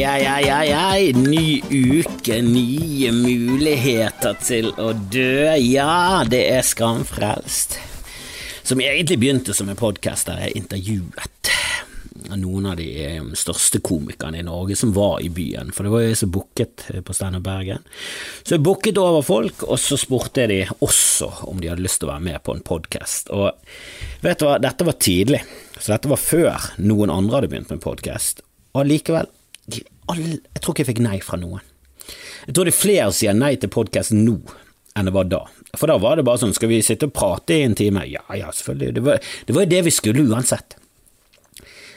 Ei, ei, ei, ai. Ny uke, nye muligheter til å dø. Ja, det er Skamfrelst. Som egentlig begynte som en podkast der jeg intervjuet noen av de eh, største komikerne i Norge som var i byen, for det var jo jeg som booket på Steinar Bergen. Så jeg booket over folk, og så spurte jeg de også om de hadde lyst til å være med på en podkast. Og vet du hva, dette var tidlig, så dette var før noen andre hadde begynt med podkast. Og allikevel, jeg tror ikke jeg fikk nei fra noen. Jeg tror det er flere som sier nei til podkast nå enn det var da. For da var det bare sånn, skal vi sitte og prate i en time? Ja, ja, selvfølgelig. Det var, det var jo det vi skulle uansett.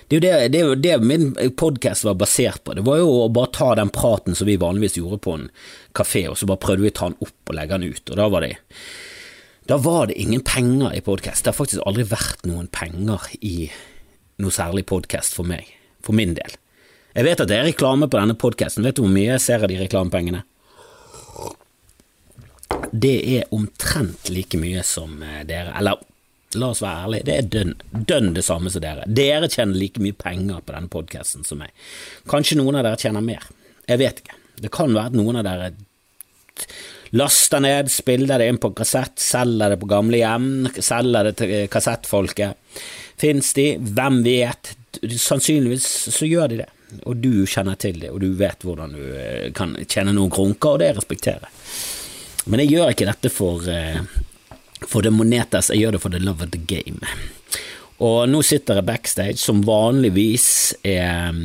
Det er jo det, det, det min podkast var basert på. Det var jo å bare ta den praten som vi vanligvis gjorde på en kafé, og så bare prøvde vi å ta den opp og legge den ut, og da var det da var det ingen penger i podkast. Det har faktisk aldri vært noen penger i noe særlig podkast for meg, for min del. Jeg vet at det er reklame på denne podkasten. Vet du hvor mye jeg ser av de reklamepengene? Det er omtrent like mye som eh, dere, eller la oss være ærlige, det er dønn, det samme som dere. Dere tjener like mye penger på denne podkasten som meg. Kanskje noen av dere tjener mer. Jeg vet ikke. Det kan være at noen av dere laster ned, spiller det inn på kassett, selger det på gamlehjem, selger det til kassettfolket. Fins de? Hvem vet? Sannsynligvis så gjør de det, og du kjenner til det, og du vet hvordan du eh, kan kjenne noen grunker, og det respekterer. Men jeg gjør ikke dette for, for det monetas, jeg gjør det for the love of the game. Og nå sitter jeg backstage, som vanligvis er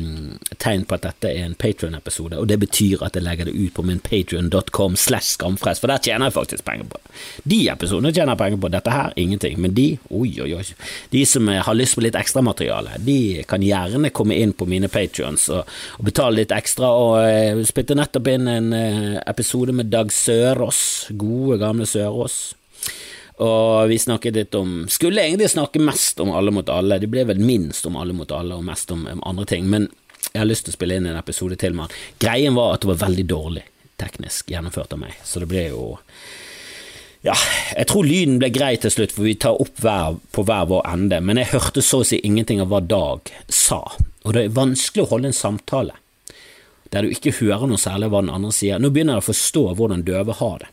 tegn på at dette er en Patrion-episode, og det betyr at jeg legger det ut på min patrion.com slash skamfrelst, for der tjener jeg faktisk penger på. De episodene tjener jeg penger på, dette her ingenting, men de, oi, oi, oi, de som har lyst på litt ekstramateriale, de kan gjerne komme inn på mine patrions og, og betale litt ekstra, og uh, spilte nettopp inn en uh, episode med Dag Sørås, gode, gamle Sørås og vi snakket litt om Skulle egentlig snakke mest om Alle mot alle, det ble vel minst om Alle mot alle og mest om andre ting, men jeg har lyst til å spille inn en episode til med han. Greien var at det var veldig dårlig teknisk gjennomført av meg, så det ble jo ja, jeg tror lyden ble grei til slutt, for vi tar opp hver, på hver vår ende, men jeg hørte så å si ingenting av hva Dag sa, og det er vanskelig å holde en samtale der du ikke hører noe særlig hva den andre sier. Nå begynner jeg å forstå hvordan døve har det.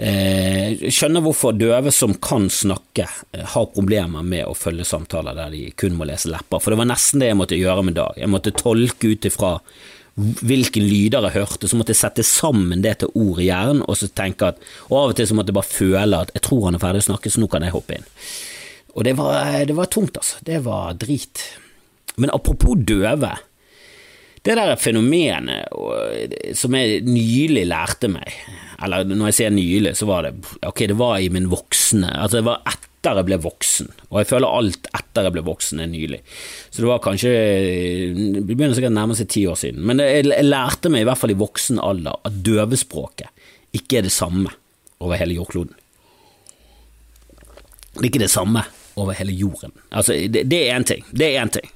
Eh, skjønner hvorfor døve som kan snakke, eh, har problemer med å følge samtaler der de kun må lese lepper, for det var nesten det jeg måtte gjøre med Dag. Jeg måtte tolke ut ifra hvilke lyder jeg hørte, så måtte jeg sette sammen det til ord i hjernen, og så tenke at Og av og til så måtte jeg bare føle at jeg tror han er ferdig å snakke, så nå kan jeg hoppe inn. Og det var, det var tungt, altså. Det var drit. Men apropos døve. Det der fenomenet som jeg nylig lærte meg, eller når jeg sier nylig, så var det ok, det var i min voksne Altså, det var etter jeg ble voksen, og jeg føler alt etter jeg ble voksen er nylig. Så det var kanskje Det begynner sikkert å nærme seg ti år siden, men jeg, jeg lærte meg i hvert fall i voksen alder at døvespråket ikke er det samme over hele jordkloden. Det er ikke det samme over hele jorden. Altså, det, det er én ting. Det er én ting.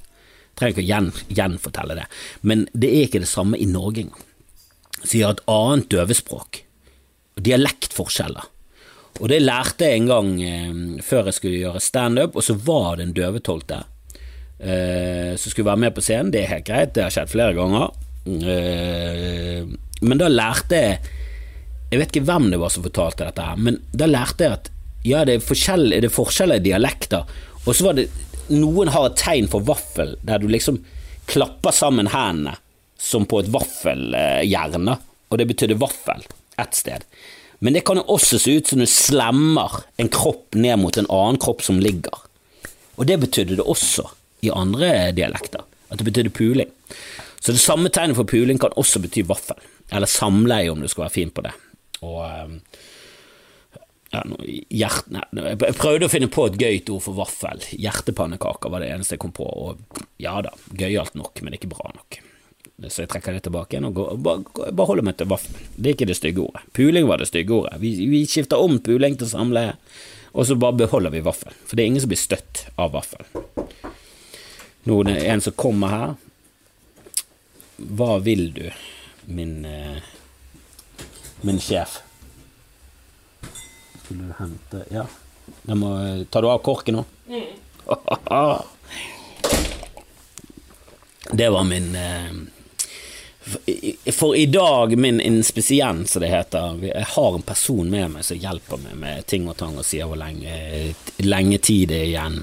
Trenger ikke å gjen, gjenfortelle det, men det er ikke det samme i Norge engang. sier jeg et annet døvespråk, dialektforskjeller. Og det lærte jeg en gang eh, før jeg skulle gjøre standup, og så var det en døvetolk der eh, som skulle være med på scenen. Det er helt greit, det har skjedd flere ganger. Eh, men da lærte jeg Jeg vet ikke hvem det var som fortalte dette, her, men da lærte jeg at ja, det er, forskjell, det er forskjellige dialekter, og så var det noen har et tegn for vaffel, der du liksom klapper sammen hendene som på et vaffeljern, og det betydde vaffel ett sted. Men det kan jo også se ut som du slemmer en kropp ned mot en annen kropp som ligger. Og det betydde det også i andre dialekter, at det betydde puling. Så det samme tegnet for puling kan også bety vaffel, eller samleie om du skal være fin på det. Og ja, hjert, nei, Jeg prøvde å finne på et gøyt ord for vaffel. Hjertepannekaker var det eneste jeg kom på, og ja da, gøyalt nok, men ikke bra nok. Så jeg trekker det tilbake igjen og går, bare, bare holder meg til vaffel. Det er ikke det stygge ordet. Puling var det stygge ordet. Vi, vi skifter om puling til samleie, og så bare beholder vi vaffel. For det er ingen som blir støtt av vaffel. Nå er det en som kommer her. Hva vil du, min, eh, min sjef? Skulle du hente Ja. Må, tar du av korken nå? Mm. Det var min For i dag, min inspisient, som det heter, jeg har en person med meg som hjelper meg med ting og tang og sier hvor lenge, lenge tid det er igjen.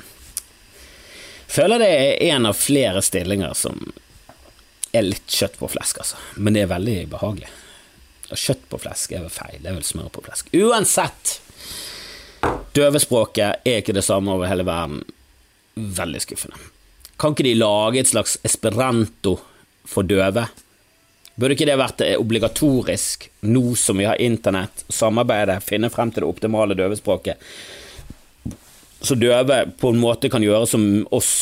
Føler det er en av flere stillinger som er litt kjøtt på flesk, altså. Men det er veldig behagelig. Kjøtt på flesk er vel feil, det er vel smør på flesk. Uansett! Døvespråket er ikke det samme over hele verden. Veldig skuffende. Kan ikke de lage et slags esperanto for døve? Burde ikke det vært obligatorisk nå som vi har internett, samarbeide, finne frem til det optimale døvespråket? Så døve på en måte kan gjøre som oss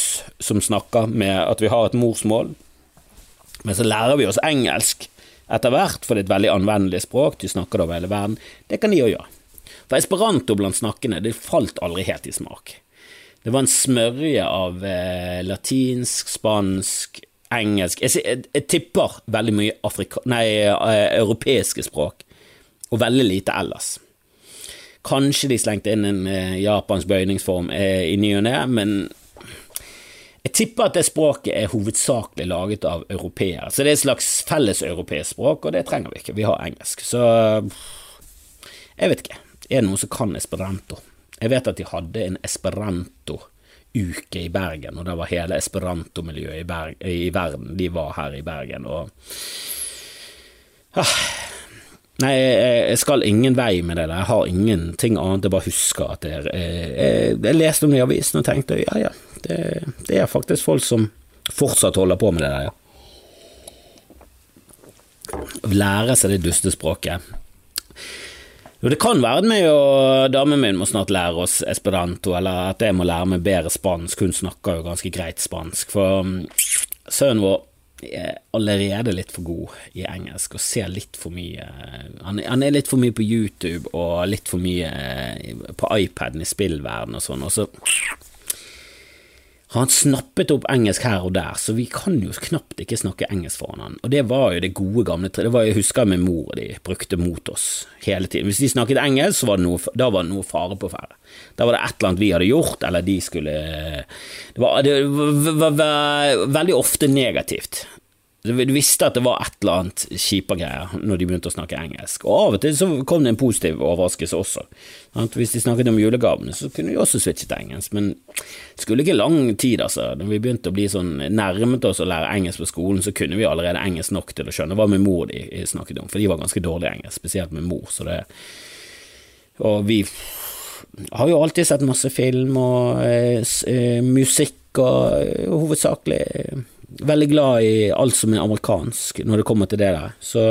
som snakker, med at vi har et morsmål, men så lærer vi oss engelsk etter hvert, for det er et veldig anvendelig språk, de snakker det over hele verden. Det kan de òg gjøre. For esperanto blant snakkende, det falt aldri helt i smak. Det var en smørje av eh, latinsk, spansk, engelsk jeg, jeg, jeg, tipper veldig mye Afrika, nei, eh, europeiske språk, og veldig lite ellers. Kanskje de slengte inn en eh, japansk bøyningsform eh, i ny og ne, men jeg tipper at det språket er hovedsakelig laget av europeere. Så det er et slags felleseuropeisk språk, og det trenger vi ikke. Vi har engelsk. Så jeg vet ikke. Er det noen som kan esperanto? Jeg vet at de hadde en esperanto-uke i Bergen, og da var hele esperanto-miljøet i, i, verden De var her i Bergen, og ah, Nei, jeg skal ingen vei med det. Jeg har ingenting annet. Jeg bare husker at jeg, jeg, jeg leste om det i avisen og tenkte ja, ja, det, det, er faktisk folk som fortsatt holder på med det der, ja. Lære seg det dustespråket. Jo, det kan være med og damen min må snart lære oss esperanto, eller at jeg må lære meg bedre spansk. Hun snakker jo ganske greit spansk. For um, sønnen vår er allerede litt for god i engelsk og ser litt for mye Han, han er litt for mye på YouTube og litt for mye eh, på iPaden i spillverden og sånn, og så han snappet opp engelsk her og der, så vi kan jo knapt ikke snakke engelsk foran han. Og det var jo det gode gamle Det var, Jeg husker min mor og de brukte mot oss hele tiden. Hvis de snakket engelsk, var noe, da var det noe fare på ferde. Da var det et eller annet vi hadde gjort, eller de skulle Det var, det var, var, var veldig ofte negativt. Du visste at det var et eller annet kjipe greier når de begynte å snakke engelsk, og av og til så kom det en positiv overraskelse også. Hvis de snakket om julegavene, så kunne de også switche til engelsk, men det skulle ikke lang tid, altså. Når vi begynte å bli sånn nærmet oss å lære engelsk på skolen, så kunne vi allerede engelsk nok til å skjønne hva med mor de snakket om, for de var ganske dårlige engelsk, spesielt min mor, så det Og vi har jo alltid sett masse film og eh, eh musikk og eh, hovedsakelig veldig glad i alt som er amerikansk når det kommer til det der, så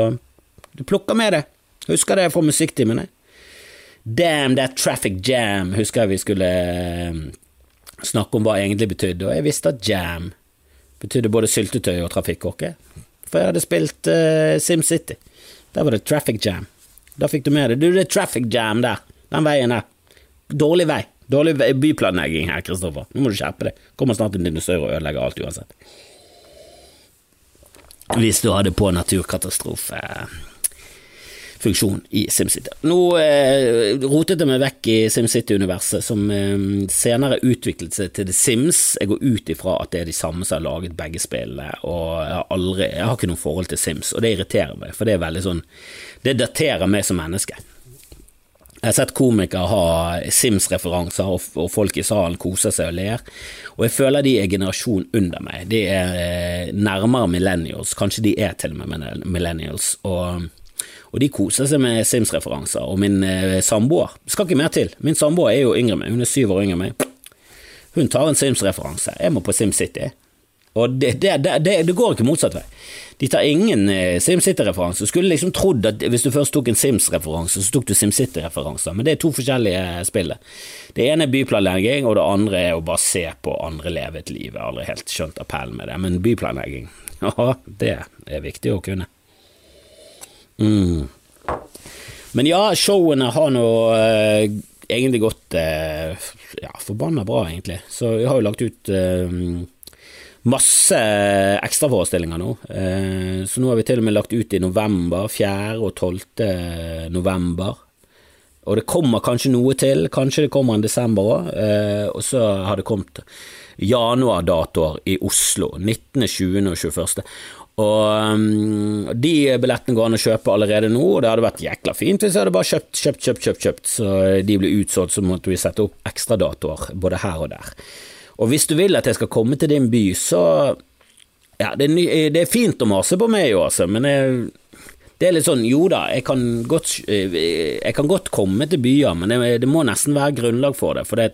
du plukker med det. Husker det fra musikktimene. Damn that traffic jam, husker jeg vi skulle eh, snakke om hva det egentlig betydde, og jeg visste at jam betydde både syltetøy og trafikkåke, for jeg hadde spilt uh, SimCity. Der var det traffic jam. Da fikk du med det. Du, det er traffic jam der, den veien der. Dårlig vei. Dårlig byplanlegging her, Kristoffer. Nå må du skjerpe deg. Kommer snart en dinosaur og ødelegger alt uansett hvis du hadde på naturkatastrofefunksjon i SimCity. Nå eh, rotet jeg meg vekk i SimCity-universet, som eh, senere utviklet seg til The Sims. Jeg går ut ifra at det er de samme som har laget begge spillene, og jeg har, aldri, jeg har ikke noe forhold til Sims, og det irriterer meg, for det er veldig sånn Det daterer meg som menneske. Jeg har sett komikere ha Sims-referanser, og, folk i salen koser seg og ler. Og jeg føler de er generasjon under meg. De er eh, nærmere millennials, kanskje de er til og med millennials. Og, og de koser seg med Sims-referanser. Og min eh, samboer skal ikke mer til. Min samboer er jo yngre enn meg, hun er syv år yngre enn meg. Hun tar en Sims-referanse. Jeg må på SimCity. Og det, det, det, det, går ikke motsatt vei. De tar ingen eh, SimCity-referanse. Skulle liksom trodd at hvis du først tok en Sims-referanse, så tok du SimCity-referanser, men det er to forskjellige eh, spill. Det ene er byplanlegging, og det andre er å bare se på andre leve et liv. Jeg har aldri helt skjønt appellen med det, men byplanlegging, ja, det er viktig å kunne. Mm. Men ja, showene har nå eh, egentlig gått eh, ja, forbanna bra, egentlig. Så vi har jo lagt ut eh, masse ekstraforestillinger nå. Eh, så nå har vi til og med lagt ut i november. 4. og 12. november. Og det kommer kanskje noe til, kanskje det kommer en desember òg. Eh, og så har det kommet januardatoer i Oslo, 19., 20. og 21. Og um, de billettene går an å kjøpe allerede nå, og det hadde vært jækla fint hvis jeg hadde bare kjøpt, kjøpt, kjøpt, kjøpt, kjøpt, så de ble utsolgt, så måtte vi sette opp ekstradatoer både her og der. Og hvis du vil at jeg skal komme til din by, så ja, det er, ny, det er fint å mase på meg jo, altså, men jeg, det er litt sånn, jo da, jeg kan godt, jeg kan godt komme til byer, men det, det må nesten være grunnlag for det, for det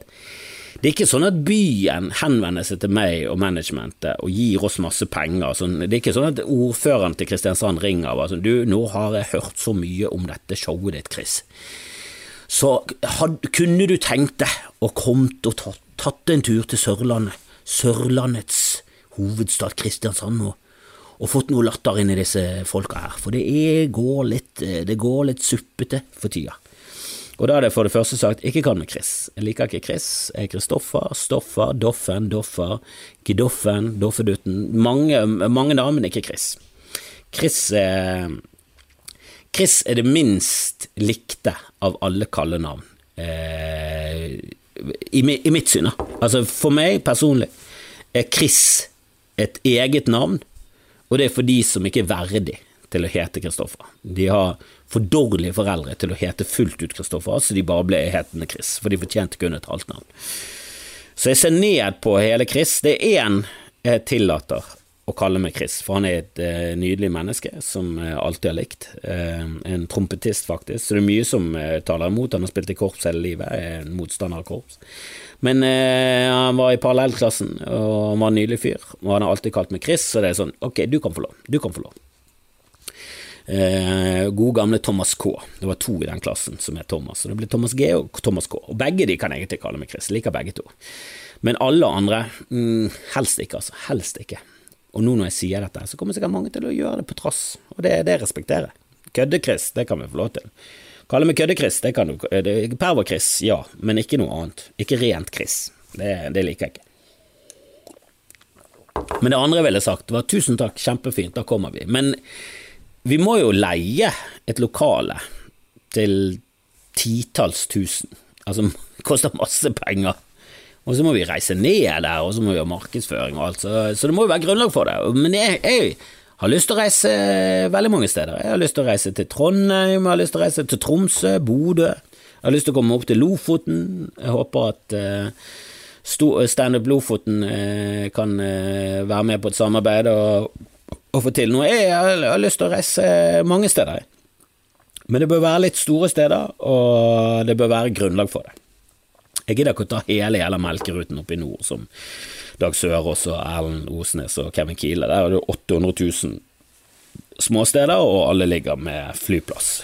det er ikke sånn at byen henvender seg til meg og managementet og gir oss masse penger. Sånn, det er ikke sånn at ordføreren til Kristiansand ringer og bare sånn Du, nå har jeg hørt så mye om dette showet ditt, Chris. Så had, kunne du tenkt deg å komme og tatt, tatt en tur til Sørlandet, Sørlandets hovedstad Kristiansand nå, og fått noe latter inn i disse folka her, for det går litt, går litt suppete for tida. Og da er det for det første sagt ikke kall meg Chris. Jeg liker ikke Chris. Jeg er Kristoffer, Stoffer, Doffen, Doffer, Gidoffen, Doffedutten. Mange, mange navn, men ikke Chris. Chris er, Chris er det minst likte av alle kallenavn. Eh, i, I mitt syn, da. Altså for meg personlig er Chris et eget navn, og det er for de som ikke er verdig til å hete Kristoffer. De har for dårlige foreldre til å hete fullt ut Kristoffer, så de bare ble hetende Chris, for de fortjente kun et halvt navn. Så jeg ser ned på hele Chris. Det er én jeg tillater å kalle meg Chris, for han er et uh, nydelig menneske som jeg alltid har likt. Uh, en trompetist, faktisk, så det er mye som uh, taler imot. Han har spilt i korps hele livet, er en motstander av korps. Men han var i parallellklassen, og han var en nydelig fyr, og han har alltid kalt meg Chris, så det er sånn, ok, du kan få lov, du kan få lov. Eh, gode gamle Thomas K. Det var to i den klassen som het Thomas, så det ble Thomas G og Thomas K. Og begge de kan egentlig kalle meg Chris, liker begge to. Men alle andre, mm, helst ikke, altså. Helst ikke. Og nå når jeg sier dette, så kommer sikkert mange til å gjøre det på trass, og det, det respekterer jeg. Kødde-Chris, det kan vi få lov til. Kalle meg Kødde-Chris, det kan du Perver-Chris, ja, men ikke noe annet. Ikke rent Chris. Det, det liker jeg ikke. Men det andre jeg ville sagt, var tusen takk, kjempefint, da kommer vi. Men vi må jo leie et lokale til titalls tusen. Altså, det koster masse penger. Og så må vi reise ned der, og så må vi ha markedsføring og alt, så, så det må jo være grunnlag for det. Men jeg, jeg, har lyst til å reise veldig mange steder. Jeg har lyst til å reise til Trondheim, jeg har lyst til å reise til Tromsø, Bodø. Jeg har lyst til å komme opp til Lofoten. Jeg håper at uh, Standup Lofoten uh, kan uh, være med på et samarbeid. og og få til noe. Jeg har lyst til å reise mange steder, men det bør være litt store steder, og det bør være grunnlag for det. Jeg gidder ikke å ta hele jævla melkeruten opp i nord, som Dag Sørås og Erlend Osnes og Kevin Kiele. Der er det 800 000 småsteder, og alle ligger med flyplass.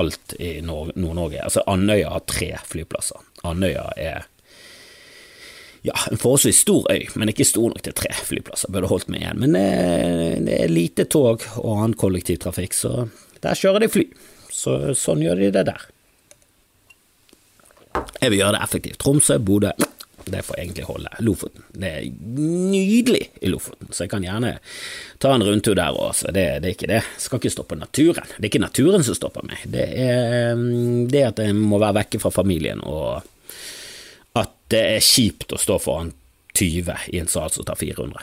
Alt i Nord-Norge. Altså, Andøya har tre flyplasser. Andøya er ja, en forholdsvis stor øy, men ikke stor nok til tre flyplasser. Burde holdt med én. Men det, eh, det, er lite tog og annen kollektivtrafikk, så der kjører de fly. Så, sånn gjør de det der. Jeg vil gjøre det effektivt. Tromsø, Bodø. Det får egentlig holde. Lofoten. Det er nydelig i Lofoten, så jeg kan gjerne ta en rundtur der også. Det, det er ikke det. Jeg skal ikke stoppe naturen. Det er ikke naturen som stopper meg. Det er mm, det at jeg må være vekke fra familien og at det er kjipt å stå foran 20 i en sal som tar 400.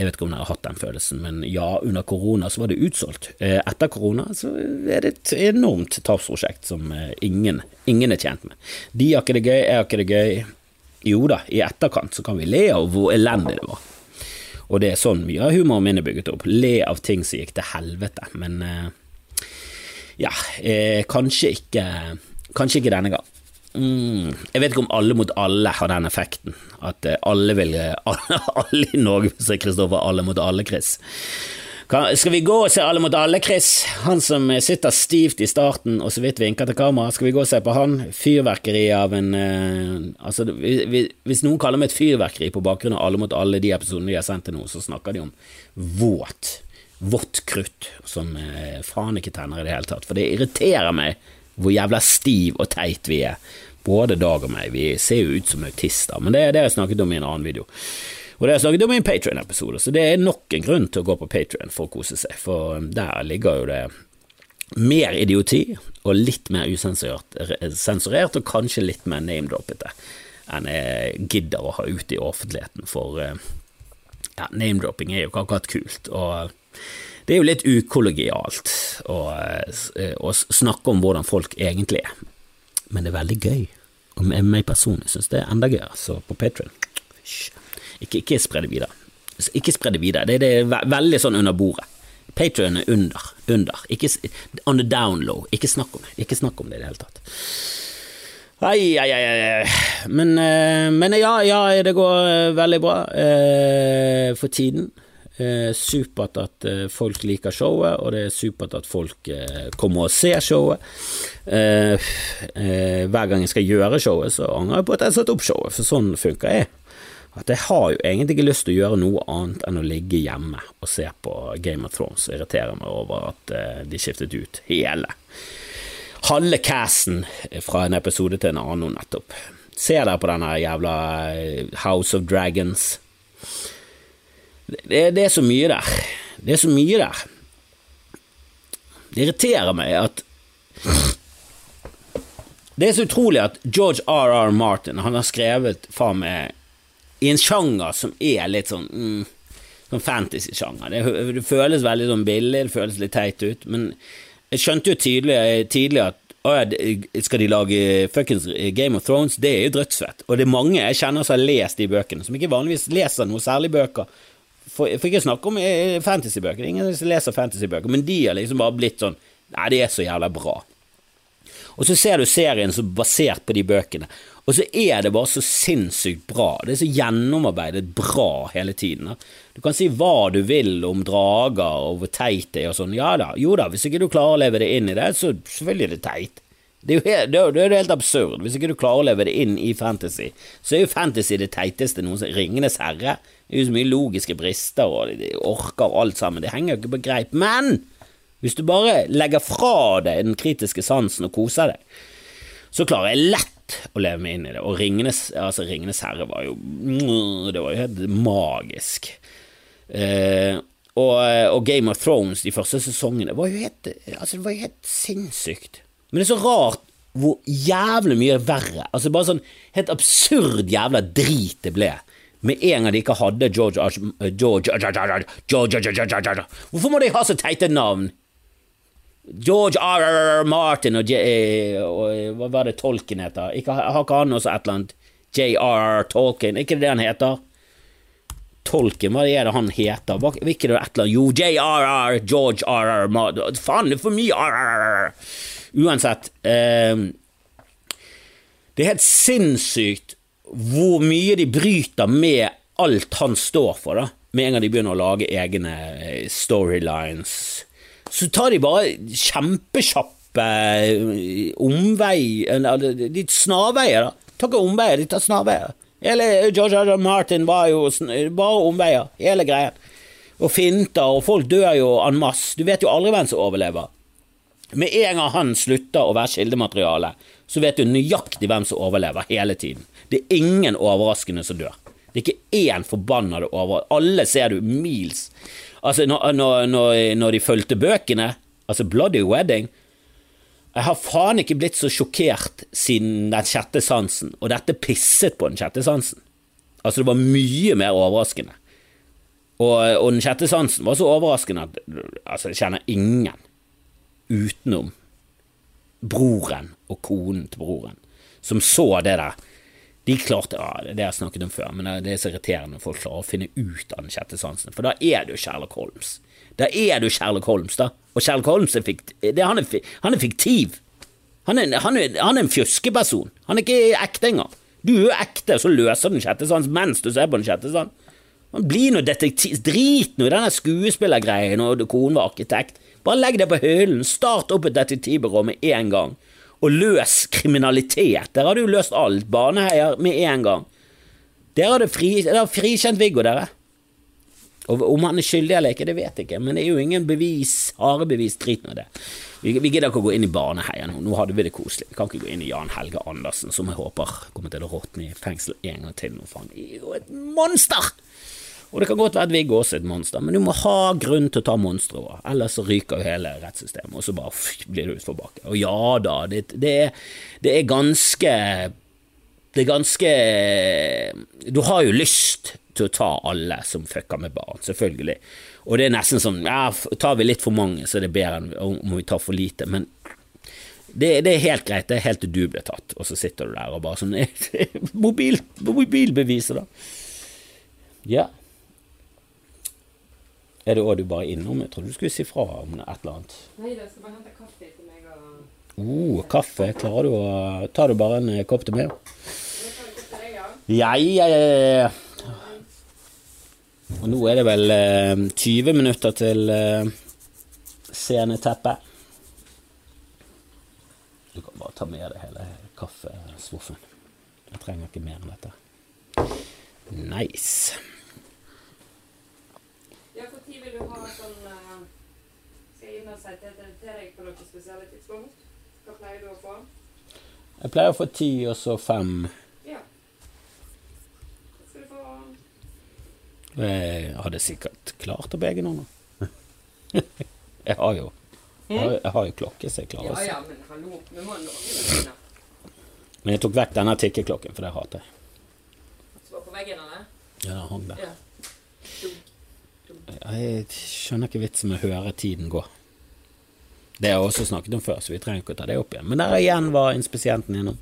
Jeg vet ikke om dere har hatt den følelsen, men ja, under korona så var det utsolgt. Eh, etter korona så er det et enormt tapsprosjekt som eh, ingen, ingen, er tjent med. De har ikke det gøy, jeg har ikke det gøy. Jo da, i etterkant så kan vi le av hvor elendig det var. Og det er sånn mye av humoren min er bygget opp. Le av ting som gikk til helvete. Men eh, ja, kanskje ikke Kanskje ikke denne gang. Mm, jeg vet ikke om alle mot alle har den effekten. At eh, alle vil Alle, alle i Norge vil se Kristoffer Alle mot alle-Chris. Skal vi gå og se Alle mot alle, Chris? Han som sitter stivt i starten og så vidt vinker til kamera. Skal vi gå og se på han? Fyrverkeri av en uh, Altså, hvis noen kaller meg et fyrverkeri på bakgrunn av Alle mot alle, de episodene de har sendt til nå, så snakker de om våt, vått krutt som uh, faen ikke tenner i det hele tatt. For det irriterer meg hvor jævla stiv og teit vi er. Både Dag og meg. Vi ser jo ut som autister, men det, det har jeg snakket om i en annen video. Og det har jeg snakket om i en Patrion-episode, så det er nok en grunn til å gå på Patrion for å kose seg, for der ligger jo det mer idioti og litt mer usensurert, og kanskje litt mer name-droppete enn jeg gidder å ha ute i offentligheten, for eh, ja, name-dropping er jo ikke akkurat kult. og det er jo litt ukollegialt å, eh, å, snakke om hvordan folk egentlig er, men det er veldig gøy. Og meg personlig syns det er enda gøyere, så på Patrion ikke, ikke spre det videre. Ikke spre det videre, det, det er veldig sånn under bordet. Patrion er under, under. Ikke, on the down low. Ikke snakk om det. Ikke snakk om det i det hele tatt. Ai, ai, ai, men, eh, men, ja, ja, det går eh, veldig bra for tiden. Supert at folk liker showet, og det er supert at folk kommer og ser showet. hver gang jeg skal gjøre showet, så angrer jeg på at jeg satte opp showet, for sånn funker jeg at jeg har jo egentlig ikke lyst til å gjøre noe annet enn å ligge hjemme og se på Game of Thrones. Jeg irriterer meg over at uh, de skiftet ut hele halve casten fra en episode til en annen nettopp. Se dere på denne jævla eh, House of Dragons? Det, det, er så mye der. Det er så mye der. Det irriterer meg at Det er så utrolig at George R.R. Martin Han har skrevet faen meg i en sjanger som er litt sånn mm, sånn fantasy-sjanger. Det, det, føles veldig sånn billig, det føles litt teit ut, men jeg skjønte jo tidlig, tidlig at å skal de lage fuckings Game of Thrones? Det er jo drøttsvett. Og det er mange jeg kjenner som har lest de bøkene, som ikke vanligvis leser noe særlig bøker. For, for ikke snakke om eh, fantasybøker, ingen som leser fantasybøker, men de har liksom bare blitt sånn Nei, det er så jævla bra. Og så ser du serien som basert på de bøkene, og så er det bare så sinnssykt bra. Det er så gjennomarbeidet bra hele tiden. Du kan si hva du vil om drager og hvor teit det er og sånn. Ja da, jo da, hvis ikke du klarer å leve det inn i det, så selvfølgelig er det teit. Det er jo helt, det er, helt absurd. Hvis ikke du klarer å leve det inn i fantasy, så er jo fantasy det teiteste noensinne. Ringenes herre. Det er jo så mye logiske brister, og de orker alt sammen. Det henger jo ikke på greip. Men hvis du bare legger fra deg den kritiske sansen og koser deg, så klarer jeg lett å leve meg inn i det. Og Ringenes, altså Ringenes herre var jo Det var jo helt magisk. Eh, og, og, Game of Thrones, de første sesongene, var jo helt, altså, det var jo helt sinnssykt. Men det er så rart hvor jævlig mye verre, altså bare sånn helt absurd jævla drit det ble. Med en gang de ikke hadde George George, George, George, Hvorfor må de ha så teite navn? George R. Martin og, J, eh, eh, Hva var det Tolkien heter? Har ikke han også et eller annet? J.R. Tolkien, er ikke det han heter? Tolkien, hva er det han heter? Hva, ikke det et eller annet? Jo, J.R.R. George R.R. Martin Faen, det er for mye R.R. Uansett eh, Det er helt sinnssykt hvor mye de bryter med alt han står for, da. Med en gang de begynner å lage egne eh, storylines så tar de bare kjempekjappe eh, omvei De snarveier, da. Tar ikke omveier, de tar snarveier. Hele George R. Martin var jo bare omveier, hele greia. Og finter, og folk dør jo en masse. Du vet jo aldri hvem som overlever. Med en gang han slutter å være kildemateriale, så vet du nøyaktig hvem som overlever hele tiden. Det er ingen overraskende som dør. Det er ikke én forbannede over... Alle ser du mils Altså, når, når, når, de fulgte bøkene, altså Bloody Wedding Jeg har faen ikke blitt så sjokkert siden den sjette sansen, og dette pisset på den sjette sansen. Altså, det var mye mer overraskende. Og, og den sjette sansen var så overraskende at altså, jeg kjenner ingen utenom broren og konen til broren som så det der de klarte, ja, Det har jeg snakket om før, men det er så irriterende når folk klarer å finne ut av den sjette sansen, for da er du Sherlock Holmes. Da er du Sherlock Holmes, da. Og Sherlock Holmes er, fikt, det, han, er, han er fiktiv. Han er, han, er, han er, en fjøskeperson. Han er ikke ekte engang. Du er jo ekte, og så løser den sjette sans mens du ser på den sjette sans. Man blir noe detektiv Drit nå i denne skuespillergreien og konen var arkitekt. Bare legg det på hyllen. Start opp et detektivbyrå med en gang og løs kriminalitet. Der har du løst alt. Baneheier med en gang. Der har fri, frikjent Viggo, dere. Og om han er skyldig eller ikke, det vet jeg ikke, men det er jo ingen bevis, harde bevis, drit nå det. Vi, vi gidder ikke å gå inn i barneheia nå, nå hadde vi det koselig. Vi kan ikke gå inn i Jan Helge Andersen, som jeg håper kommer til å råtne i fengsel en gang til nå, for han er jo et monster! Og det kan godt være at Viggo også er et monster, men du må ha grunn til å ta monsteret òg, ellers så ryker jo hele rettssystemet, og så bare pff, blir det utforbakke. Og ja da, det, det, er, det er ganske Det er ganske Du har jo lyst til å ta alle som fucker med barn, selvfølgelig. Og det er nesten sånn ja, tar vi litt for mange, så er det bedre enn om vi tar for lite. Men det, det, er helt greit, det er helt til du blir tatt, og så sitter du der og bare sånn mobil, Mobilbeviset, da. Ja. Er det òg du bare innom? Jeg trodde du skulle si fra om et eller annet. Nei, jeg skal bare hente kaffe til meg og Oh, kaffe. Klarer du å Tar du bare en eh, kopp til meg? Ja. Ja, ja, ja, ja. Og nå er det vel eh, 20 minutter til eh, sceneteppet. Du kan bare ta med deg hele kaffesvoffen. Jeg trenger ikke mer enn dette. Nice. Ja, tid vil du ha sånn uh, Skal jeg inn og si til, til deg på noe spesielle tidspunkt? Hva pleier du å få? Jeg pleier å få ti, og så fem. Ja. Hva skal du få Jeg hadde sikkert klart å på noen. Jeg har jo jeg har, jeg har jo klokke, så jeg klarer Ja se. ja, men hallo, vi må nå noen. Men jeg tok vekk denne tikkeklokken, for det hater jeg. Som var på veggen, eller? Ja, den hang der. Ja. Jeg skjønner ikke vitsen med å høre tiden gå. Det har jeg også snakket om før, så vi trenger ikke å ta det opp igjen. Men der igjen var inspisienten innom.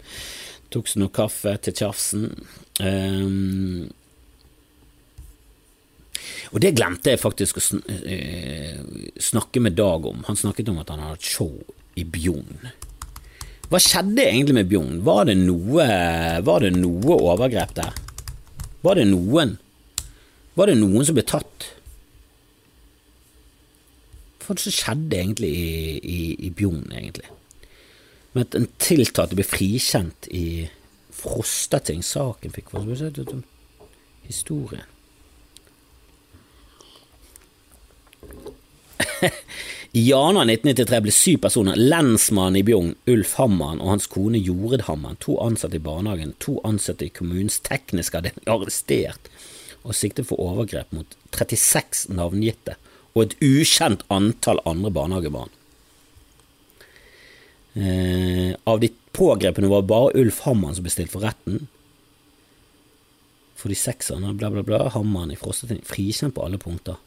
Tok seg noe kaffe til tjafsen. Um, og det glemte jeg faktisk å eh, snakke med Dag om. Han snakket om at han hadde et show i Bjugn. Hva skjedde egentlig med Bjugn? Var var det noe overgrep der? Var det noen? Var det noen som ble tatt? Hva som skjedde egentlig i, i, i Bjugn, egentlig? Men at en tiltalte ble frikjent i fikk skal vi si, historien. I januar 1993 ble syv personer, lensmannen i Bjugn, Ulf Hammeren og hans kone Jorid Hammeren, to ansatte i barnehagen, to ansatte i kommunens tekniske avdeling, arrestert og siktet for overgrep mot 36 navngitte og et ukjent antall andre barnehagebarn. Eh, av de pågrepne var bare Ulf Hammann som ble stilt for retten. For de seks andre, bla, bla, bla, Hammann i Frostating, frikjent på alle punkter.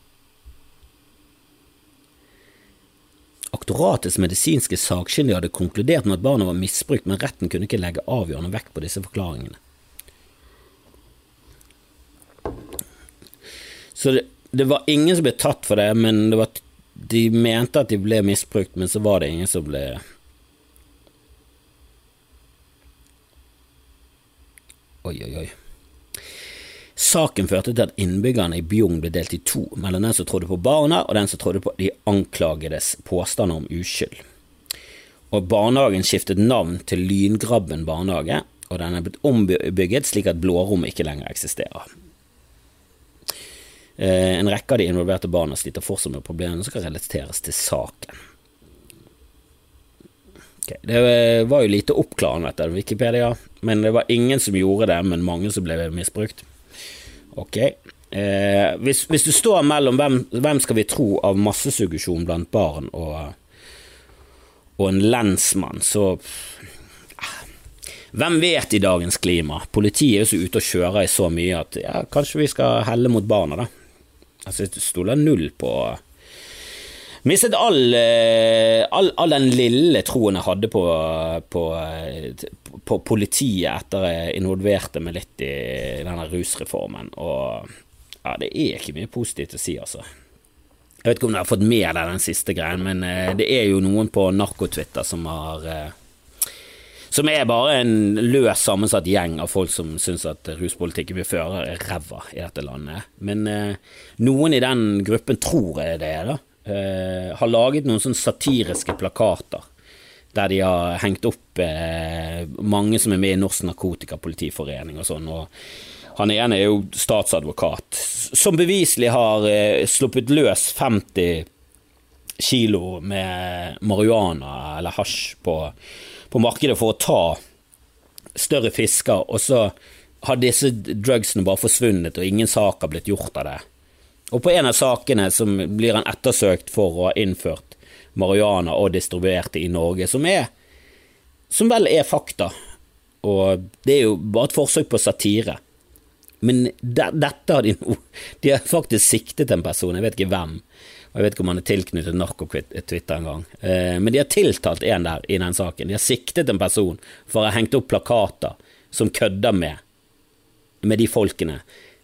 Aktoratets medisinske sakkyndige hadde konkludert med at barna var misbrukt, men retten kunne ikke legge avgjørende vekt på disse forklaringene. Så det, det var ingen som ble tatt for det, men det var, de mente at de ble misbrukt, men så var det ingen som ble Oi, oi, oi. Saken førte til at innbyggerne i Bjugn ble delt i to, mellom den som trodde på barna, og den som trodde på de anklagedes påstander om uskyld. Og barnehagen skiftet navn til Lyngrabben barnehage, og den er blitt ombygget slik at blårommet ikke lenger eksisterer. Eh, En rekke av de involverte barna sliter fortsatt med problemene som skal relateres til saken. Okay. Det var jo lite oppklarende, dette, Wikipedia, men det var ingen som gjorde det, men mange som ble misbrukt. Ok. Eh, hvis, hvis, du står mellom hvem, hvem skal vi tro av massesuggesjon blant barn og, og en lensmann, så Hvem vet i dagens klima? Politiet er jo så ute og kjører i så mye at ja, kanskje vi skal helle mot barna, da. Altså, jeg stoler null på Mistet all, all, all, den lille troen jeg hadde på, på, på, politiet etter jeg involverte meg litt i denne rusreformen, og ja, det er ikke mye positivt å si, altså. Jeg vet ikke om dere har fått med deg den siste greien, men det er jo noen på narkotwitter som har som er bare en løs sammensatt gjeng av folk som syns at ruspolitikken vi fører er ræva i dette landet. Men noen i den gruppen tror jeg det er, da Eh, har laget noen sånne satiriske plakater der de har hengt opp eh, mange som er med i Norsk Narkotikapolitiforening og sånn. Og han ene er jo statsadvokat, som beviselig har eh, sluppet løs 50 kilo med marihuana eller hasj på, på markedet for å ta større fisker, og så har disse drugsene bare forsvunnet, og ingen sak har blitt gjort av det Og på en av sakene som blir han ettersøkt for å ha innført marihuana og distribuert det i Norge, som er Som vel er fakta. Og det er jo bare et forsøk på satire. Men de, dette har de nå De har faktisk siktet en person, jeg vet ikke hvem. Og jeg vet ikke om han er tilknyttet narkotwitter en engang. Eh, men de har tiltalt en der i den saken. De har siktet en person for å ha hengt opp plakater som kødder med med de folkene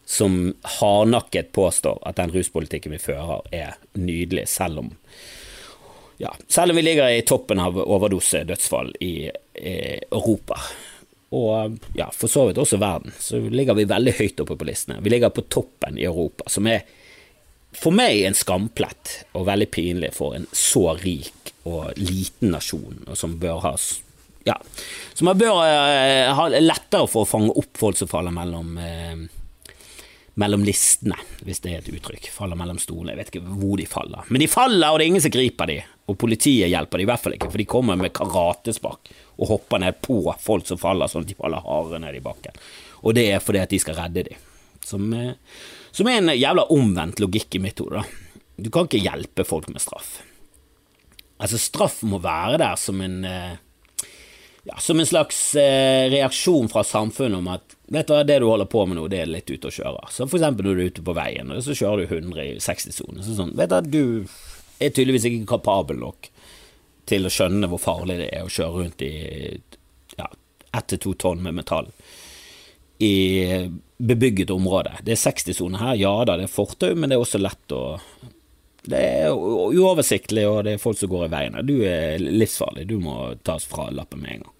som hardnakket påstår at den ruspolitikken vi fører, er nydelig, selv om ja, selv om vi ligger i toppen av overdosedødsfall i, i Europa. Og ja, for så vidt også verden, så ligger vi veldig høyt oppe på listene. Vi ligger på toppen i Europa, som er for meg en skamplett, og veldig pinlig for en så rik og liten nasjon, og som bør ha ja, så man bør uh, ha lettere for å fange opp folk som faller mellom uh, mellom listene, hvis det er et uttrykk. Faller mellom stolene. Jeg vet ikke hvor de faller. Men de faller, og det er ingen som griper de. Og politiet hjelper det i hvert fall ikke, for de kommer med karatespark og hopper ned på folk som faller, sånn at de faller hardere ned i bakken. Og det er fordi at de skal redde dem. Som, uh, som er en jævla omvendt logikk i mitt hode, da. Du kan ikke hjelpe folk med straff. Altså, straff må være der som en ja, som en slags eh, reaksjon fra samfunnet om at vet du hva, det du holder på med nå, det er litt ute å kjøre. Så for eksempel når du er ute på veien, og så kjører du 100 i 60-sonen. Så sånn, vet du, du er tydeligvis ikke kapabel nok til å skjønne hvor farlig det er å kjøre rundt i ja, ett til to tonn med metall i bebygget område. Det er 60-sone her, ja da, det er fortau, men det er også lett å det er uoversiktlig, og det er folk som går i veien. Du er livsfarlig, du må tas fra lappen med en gang.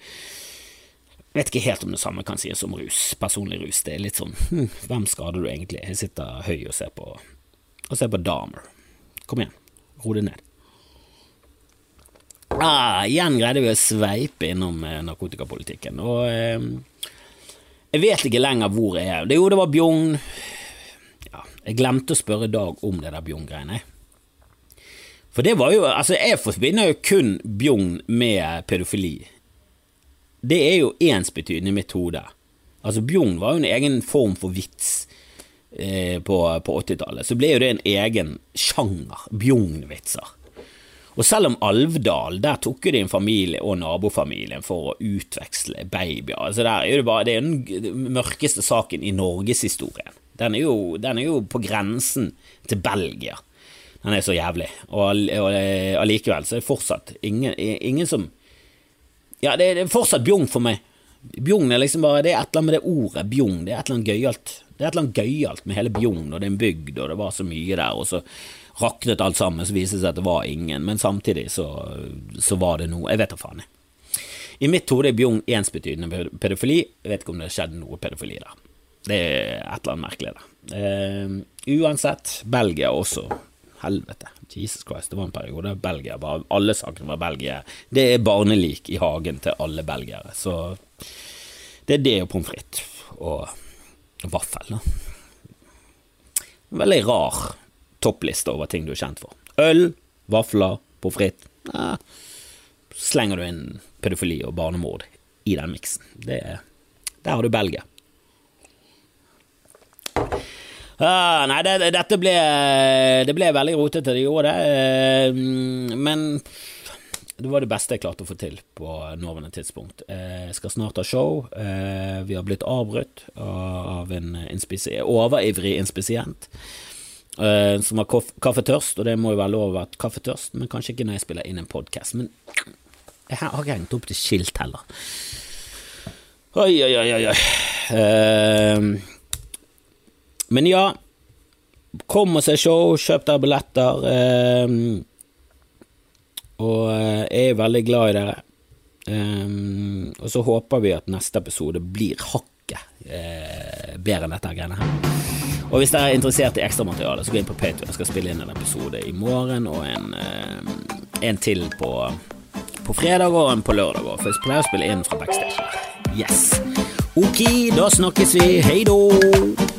Jeg vet ikke helt om det samme kan sies om rus, personlig rus. Det er litt sånn hm, hvem skader du egentlig? Jeg sitter høy og ser på, og ser på Dahmer. Kom igjen, ro det ned. Ah, igjen greide vi å sveipe innom eh, narkotikapolitikken, og eh, jeg vet ikke lenger hvor jeg er. Det, jo, det var Bjugn. Ja, jeg glemte å spørre Dag om det der Bjugn-greiene. For det var jo Altså, jeg forbinder jo kun Bjugn med pedofili. Det er jo ensbetydende i mitt hode. Altså, Bjugn var jo en egen form for vits eh, på, på 80-tallet. Så ble jo det en egen sjanger. Bjugn-vitser. Og selv om Alvdal, der tok jo de en familie og nabofamilien for å utveksle babyer. Altså der er det, bare, det er den mørkeste saken i norgeshistorien. Den, den er jo på grensen til Belgia. Den er så jævlig. Og allikevel så er det fortsatt ingen, ingen som Ja, det, er fortsatt bjong for meg. Bjugn er liksom bare Det er et eller annet med det ordet bjong. Det er et eller annet gøyalt. Det er et eller annet gøyalt med hele Bjugn, og det er en bygd, og det var så mye der, og så raknet alt sammen, så viste det seg at det var ingen, men samtidig så, så var det noe. Jeg vet da faen, jeg. I mitt hode er Bjugn ensbetydende pedofili. Jeg vet ikke om det skjedde noe pedofili der. Det er et eller annet merkelig der. Uh, uansett, Belgia også Helvete. Jesus Christ, det var en periode Belgia bare Alle sakene var Belgia. Det er barnelik i hagen til alle belgiere. Så det er det og pommes frites og vaffel. Veldig rar toppliste over ting du er kjent for. Øl, vafler, pommes frites. Ja. Slenger du inn pedofili og barnemord i den miksen. Der har du Belgia. Ah, nei, det, dette ble, det ble veldig rotete, det gjorde det. Uh, men det var det beste jeg klarte å få til på nåværende tidspunkt. Jeg skal snart ha show. Eh, vi har blitt avbrutt av en overivrig inspisient eh, som har kaffetørst, og det må jo være lov å være kaffetørst, men kanskje ikke når jeg spiller inn en podkast. Men jeg har ikke hengt opp til skilt heller. Oi, oi, oi, oi. Men ja, kom og se show, kjøp der billetter. Og eh, jeg er veldig glad i dere. Um, og så håper vi at neste episode blir hakket eh, bedre enn dette greiene her. Og hvis dere er interessert i ekstramateriale, så gå inn på Patreon. Jeg skal spille inn en episode i morgen og en, eh, en til på, på fredag og en på lørdag. For jeg pleier å spille inn fra backstage. Yes. Ok, da snakkes vi. Hei då.